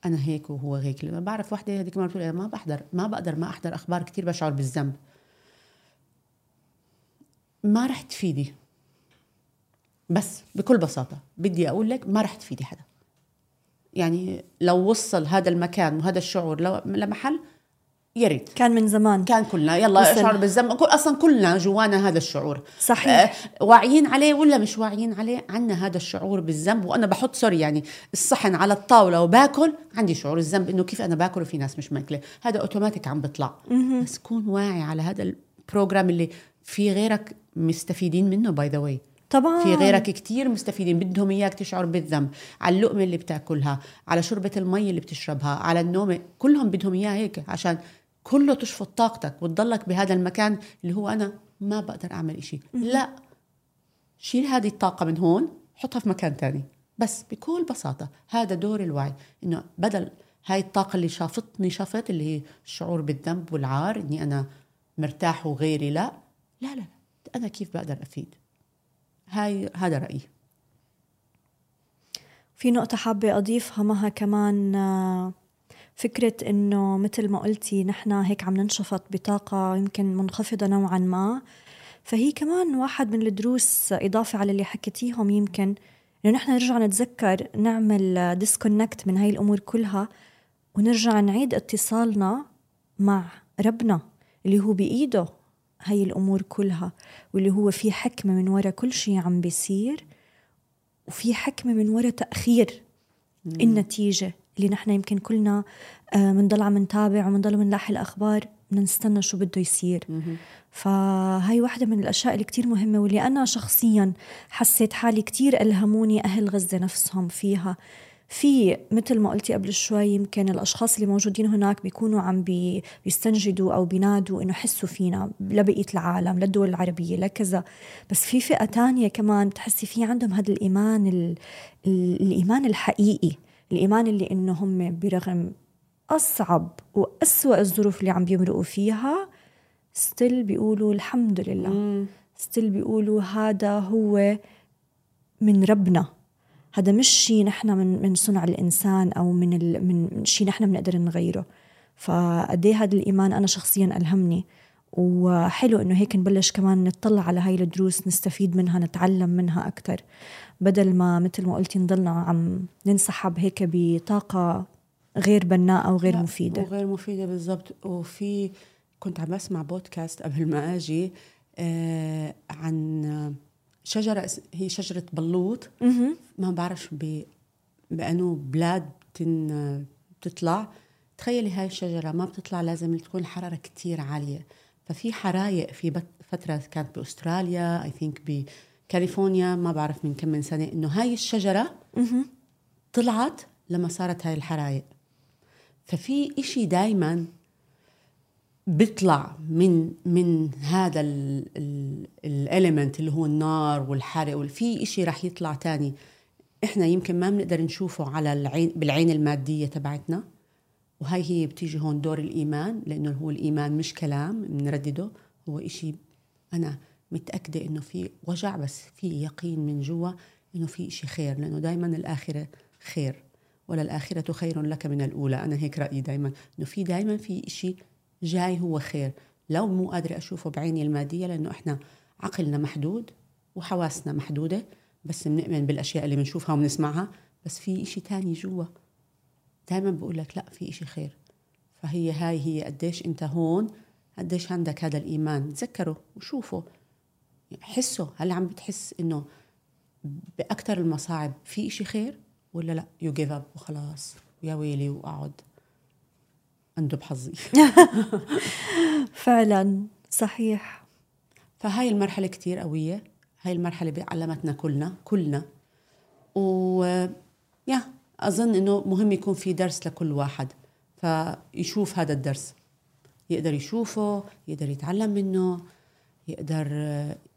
أنا هيك وهو هيك. لما بعرف وحدة هذيك ما بتقول ما بحضر ما بقدر ما أحضر أخبار كثير بشعر بالذنب. ما رح تفيدي. بس بكل بساطة بدي أقول لك ما رح تفيدي حدا. يعني لو وصل هذا المكان وهذا الشعور لمحل يا ريت. كان من زمان. كان كلنا. يلا اشعر بالذنب. أصلا كلنا جوانا هذا الشعور. صحيح. آه واعيين عليه ولا مش واعيين عليه؟ عندنا هذا الشعور بالذنب. وأنا بحط سوري يعني الصحن على الطاولة وباكل عندي شعور الذنب إنه كيف أنا باكل وفي ناس مش ماكلة. هذا أوتوماتيك عم بيطلع. بس كون واعي على هذا ال program اللي في غيرك مستفيدين منه by the way طبعا. في غيرك كتير مستفيدين بدهم إياك تشعر بالذنب. على اللقمة اللي بتأكلها على شربه المي اللي بتشربها على النوم كلهم بدهم اياها هيك عشان كله تشفط طاقتك وتضلك بهذا المكان اللي هو أنا ما بقدر أعمل إشي. لا. شيل هذه الطاقة من هون حطها في مكان تاني. بس بكل بساطة هذا دور الوعي إنه بدل هاي الطاقة اللي شافتني شافت اللي هي الشعور بالذنب والعار إني أنا مرتاح وغيري لا. لا لا أنا كيف بقدر أفيد؟ هاي هذا رأيي. في نقطة حابة أضيفها معها كمان آه، فكرة إنه مثل ما قلتي نحن هيك عم ننشفط بطاقة يمكن منخفضة نوعا ما. فهي كمان واحد من الدروس إضافة على اللي حكيتيهم يمكن إنه نحن نرجع نتذكر نعمل ديسكونكت من هاي الأمور كلها ونرجع نعيد اتصالنا مع ربنا اللي هو بإيده. هاي الأمور كلها واللي هو في حكمة من وراء كل شيء عم بيصير وفي حكمة من وراء تأخير مم. النتيجة اللي نحن يمكن كلنا بنضل آه، عم نتابع وبنضل بنلاحي الأخبار بدنا نستنى شو بده يصير. فهاي واحدة من الأشياء اللي كتير مهمة واللي أنا شخصيا حسيت حالي كتير ألهموني أهل غزة نفسهم فيها. في مثل ما قلتي قبل شوي يمكن الأشخاص اللي موجودين هناك بيكونوا عم بي بيستنجدوا أو بينادوا إنه حسوا فينا لبقيه العالم للدول العربية لكذا بس في فئة تانية كمان بتحسي في عندهم هذا الإيمان ال... الإيمان الحقيقي الإيمان اللي إنه هم برغم أصعب وأسوأ الظروف اللي عم بيمرقوا فيها still بيقولوا الحمد لله. still بيقولوا هذا هو من ربنا. هذا مش شيء نحن من من صنع الإنسان أو من ال من شيء نحن بنقدر نغيره. فقد إيه هذا الإيمان أنا شخصيا ألهمني. وحلو إنه هيك نبلش كمان نطلع على هاي الدروس نستفيد منها نتعلم منها أكثر بدل ما مثل ما قلتي نضلنا عم ننسحب هيك بطاقة غير بناءة وغير مفيدة. وغير مفيدة بالضبط. وفي كنت عم بسمع بودكاست قبل ما أجي آه عن شجرة هي شجرة بلوط. ما بعرف ب بأنه بلاد بتطلع تخيلي هاي الشجرة ما بتطلع لازم تكون الحرارة كتير عالية. ففي حرايق في فترة كانت بأستراليا اي ثينك بكاليفورنيا ما بعرف من كم من سنة إنه هاي الشجرة طلعت لما صارت هاي الحرايق. ففي إشي دايما بيطلع من من هذا الاليمنت اللي هو النار والحرق في إشي رح يطلع تاني. إحنا يمكن ما بنقدر نشوفه على العين بالعين المادية تبعتنا. وهي هي بتيجي هون دور الإيمان لأنه هو الإيمان مش كلام بنردده. هو إشي أنا متأكدة إنه في وجع بس في يقين من جوا إنه في إشي خير لأنه دائما الآخرة خير. ولا الاخره خير لك من الأولى. أنا هيك رأيي دائما إنه في دائما في إشي جاي هو خير. لو مو قادرة أشوفه بعيني المادية لأنه إحنا عقلنا محدود وحواسنا محدودة بس بنؤمن بالأشياء اللي بنشوفها وبنسمعها بس في إشي تاني جوا. دائما بقول لك لا في إشي خير. فهي هاي هي قديش أنت هون قديش عندك هذا الإيمان. تذكره وشوفه. حسه. هل عم بتحس إنه بأكثر المصاعب في إشي خير ولا لا؟ you give up وخلاص. يا ويلي وأقعد. عنده بحظي. فعلا صحيح. فهاي المرحلة كتير قوية. هاي المرحلة علمتنا كلنا كلنا. و yeah أظن إنه مهم يكون في درس لكل واحد. فيشوف هذا الدرس. يقدر يشوفه يقدر يتعلم منه يقدر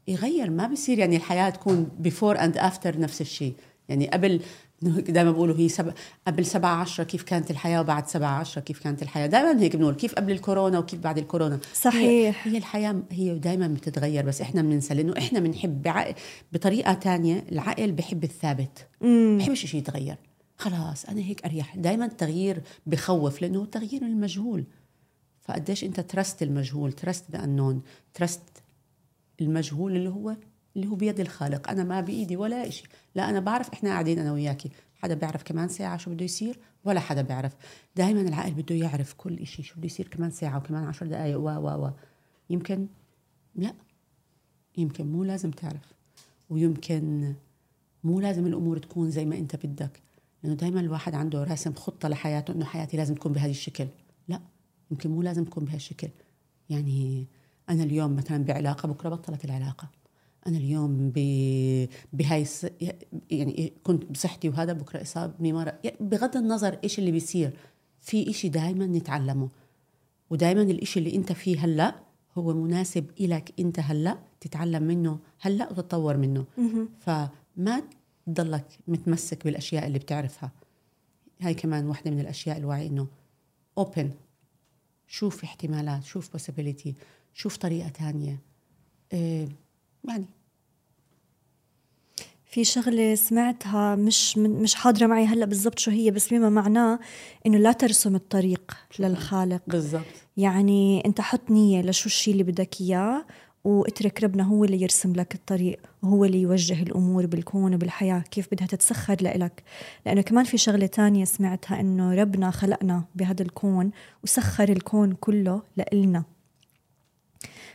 يغير. ما بصير يعني الحياة تكون before and after نفس الشيء. يعني قبل دائما بقولوا هي سب... قبل 7 10 كيف كانت الحياة وبعد 7 10 كيف كانت الحياة؟ دائما هيك بنقول كيف قبل الكورونا وكيف بعد الكورونا؟ صحيح. هي, هي الحياة هي دائما بتتغير بس إحنا بننسى لأنه إحنا بنحب بعقل بطريقة تانية العقل بحب الثابت. مم. بحبش شيء يتغير. خلاص أنا هيك أريح. دائما التغيير بخوف لأنه التغيير المجهول. فقديش أنت trust المجهول trust the unknown trust المجهول اللي هو اللي هو بيد الخالق. أنا ما بإيدي ولا شيء لا أنا بعرف إحنا قاعدين أنا وياكي حدا بيعرف كمان ساعة شو بده يصير؟ ولا حدا بيعرف. دائما العقل بده يعرف كل شيء شو بده يصير كمان ساعة وكمان عشر دقائق و و و. يمكن لا. يمكن مو لازم تعرف. ويمكن مو لازم الأمور تكون زي ما أنت بدك. لأنه دائما الواحد عنده راسم خطة لحياته إنه حياتي لازم تكون بهذا الشكل. لا يمكن مو لازم تكون بهالشكل يعني أنا اليوم مثلا بعلاقة بكرة بطلت العلاقة. أنا اليوم ب... بهاي الس... يعني كنت بصحتي وهذا بكرة اصابني مره يعني بغض النظر إيش اللي بيصير في إشي دائما نتعلمه. ودائما الإشي اللي أنت فيه هلأ هو مناسب إلك أنت هلأ تتعلم منه هلأ وتتطور منه. فما تضلك متمسك بالأشياء اللي بتعرفها. هاي كمان واحدة من الأشياء الوعي إنه open شوف احتمالات شوف possibility شوف طريقة تانية. إيه يعني في شغلة سمعتها مش من مش حاضرة معي هلأ بالضبط شو هي بس بما معناه إنه لا ترسم الطريق للخالق. بالضبط. يعني أنت حط نية لشو الشيء اللي بدك إياه واترك ربنا هو اللي يرسم لك الطريق وهو اللي يوجه الأمور بالكون وبالحياة كيف بدها تتسخر لإلك. لأنه كمان في شغلة تانية سمعتها إنه ربنا خلقنا بهذا الكون وسخر الكون كله لإلنا.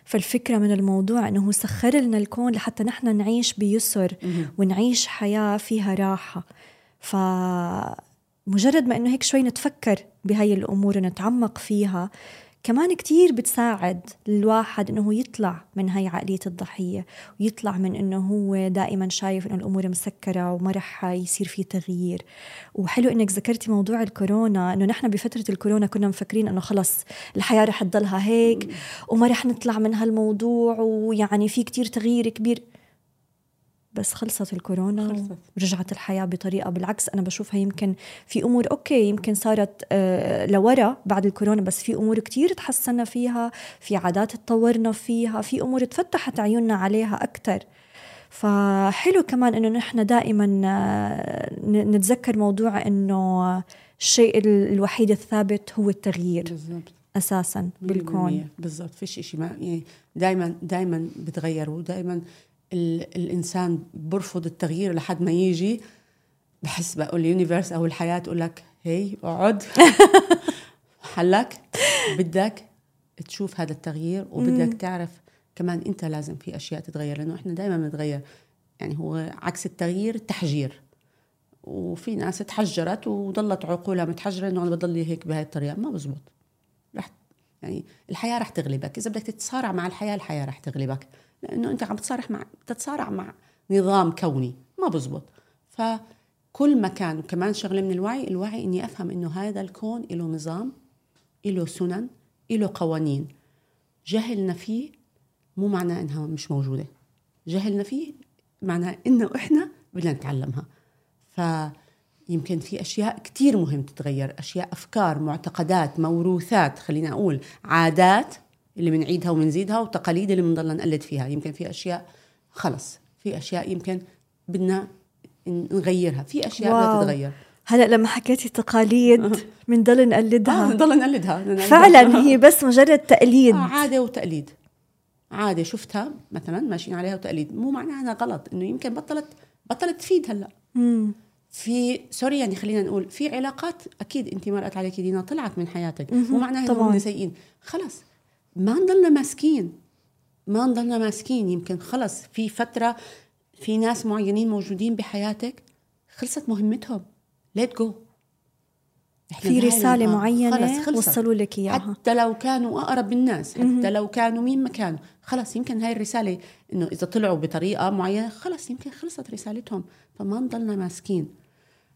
فالفكرة من الموضوع أنه هو سخر لنا الكون لحتى نحن نعيش بيسر ونعيش حياة فيها راحة. فمجرد ما أنه هيك شوي نتفكر بهاي الأمور ونتعمق فيها كمان كتير بتساعد الواحد إنه هو يطلع من هاي عقلية الضحية ويطلع من إنه هو دائما شايف إنه الأمور مسكرة وما رح يصير في تغيير. وحلو إنك ذكرتي موضوع الكورونا إنه نحن بفترة الكورونا كنا مفكرين إنه خلص الحياة رح تضلها هيك وما رح نطلع من هالموضوع ويعني في كتير تغيير كبير. بس خلصت الكورونا خلصت. ورجعت الحياة بطريقة بالعكس أنا بشوفها يمكن في أمور أوكي يمكن صارت آه، لورا بعد الكورونا بس في أمور كتير تحسنا فيها في عادات تطورنا فيها في أمور تفتحت عيوننا عليها أكتر. فحلو كمان إنه نحن دائما آه، نتذكر موضوع إنه الشيء ال- الوحيد الثابت هو التغيير بالضبط. أساسا بالكون. بالضبط. فيش إشي ما يعني دائما دائما بتغير ودائما الإنسان برفض التغيير لحد ما يجي بحس بقول اليونيفرس أو الحياة تقول لك هي اقعد. حلك بدك تشوف هذا التغيير وبدك تعرف كمان أنت لازم في أشياء تتغير لأنه إحنا دائما بنتغير. يعني هو عكس التغيير التحجير وفي ناس تحجرت وضلت عقولها متحجرة إنه أنا بضل هيك بهاي الطريقة. ما بزبط. رح يعني الحياة رح تغلبك. إذا بدك تتصارع مع الحياة الحياة رح تغلبك. لأنه أنت عم تتصارع مع تتصارع مع نظام كوني. ما بزبط. فكل مكان وكمان شغلة من الوعي الوعي إني أفهم إنه هذا الكون له نظام له سنن له قوانين. جهلنا فيه مو معناه إنها مش موجودة. جهلنا فيه معناه إنه إحنا بدنا نتعلمها. فيمكن في أشياء كتير مهم تتغير. أشياء أفكار معتقدات موروثات خلينا أقول عادات اللي بنعيدها وبنزيدها وتقاليد اللي بنضلنا نقلد فيها. يمكن في أشياء خلص في أشياء يمكن بدنا نغيرها في أشياء بدها واو. تتغير. هلا لما حكيتي تقاليد بنضل نقلدها آه نضل نقلدها نقلدها. فعلا هي بس مجرد تقليد. آه عادة وتقليد. عادة شفتها مثلا ماشيين عليها وتقليد. مو معناها انها غلط إنه يمكن بطلت بطلت تفيد هلأ. مم. في سوري يعني خلينا نقول في علاقات أكيد انت مرقت عليك دينا طلعت من حياتك. مو معناها. انهم سيئين خلص ما نضلنا ماسكين. ما نضلنا ماسكين. يمكن خلص في فترة في ناس معينين موجودين بحياتك خلصت مهمتهم. ليت جو في رسالة معينة وصلوا لك إياها. حتى لو كانوا أقرب الناس حتى لو كانوا مين ما كانوا. خلص يمكن هاي الرسالة إنه إذا طلعوا بطريقة معينة خلص يمكن خلصت رسالتهم. فما نضلنا ماسكين.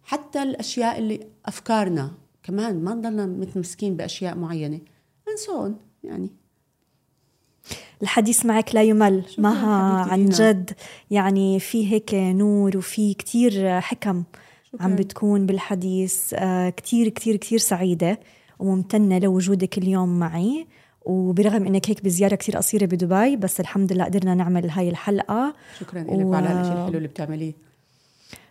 حتى الأشياء اللي أفكارنا كمان ما نضلنا متمسكين بأشياء معينة. انسون يعني الحديث معك لا يمل. مها عن. جد. يعني في هيك نور وفي كتير حكم شكراً. عم بتكون بالحديث. آه، كتير كتير كتير سعيدة وممتنة لوجودك اليوم معي. وبرغم إنك هيك بزيارة كتير قصيرة بدبي بس الحمد لله قدرنا نعمل هاي الحلقة. شكرا لك و- وعلى هالشيء الحلو اللي بتعمليه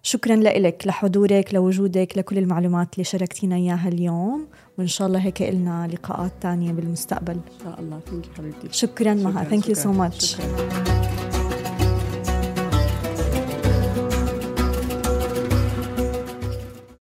شكرا لك لحضورك لوجودك لكل المعلومات اللي شاركتينا إياها اليوم. وإن شاء الله هيك لنا لقاءات تانية بالمستقبل. إن شاء الله. thank you حبيبتي. شكرا مها. thank you so much.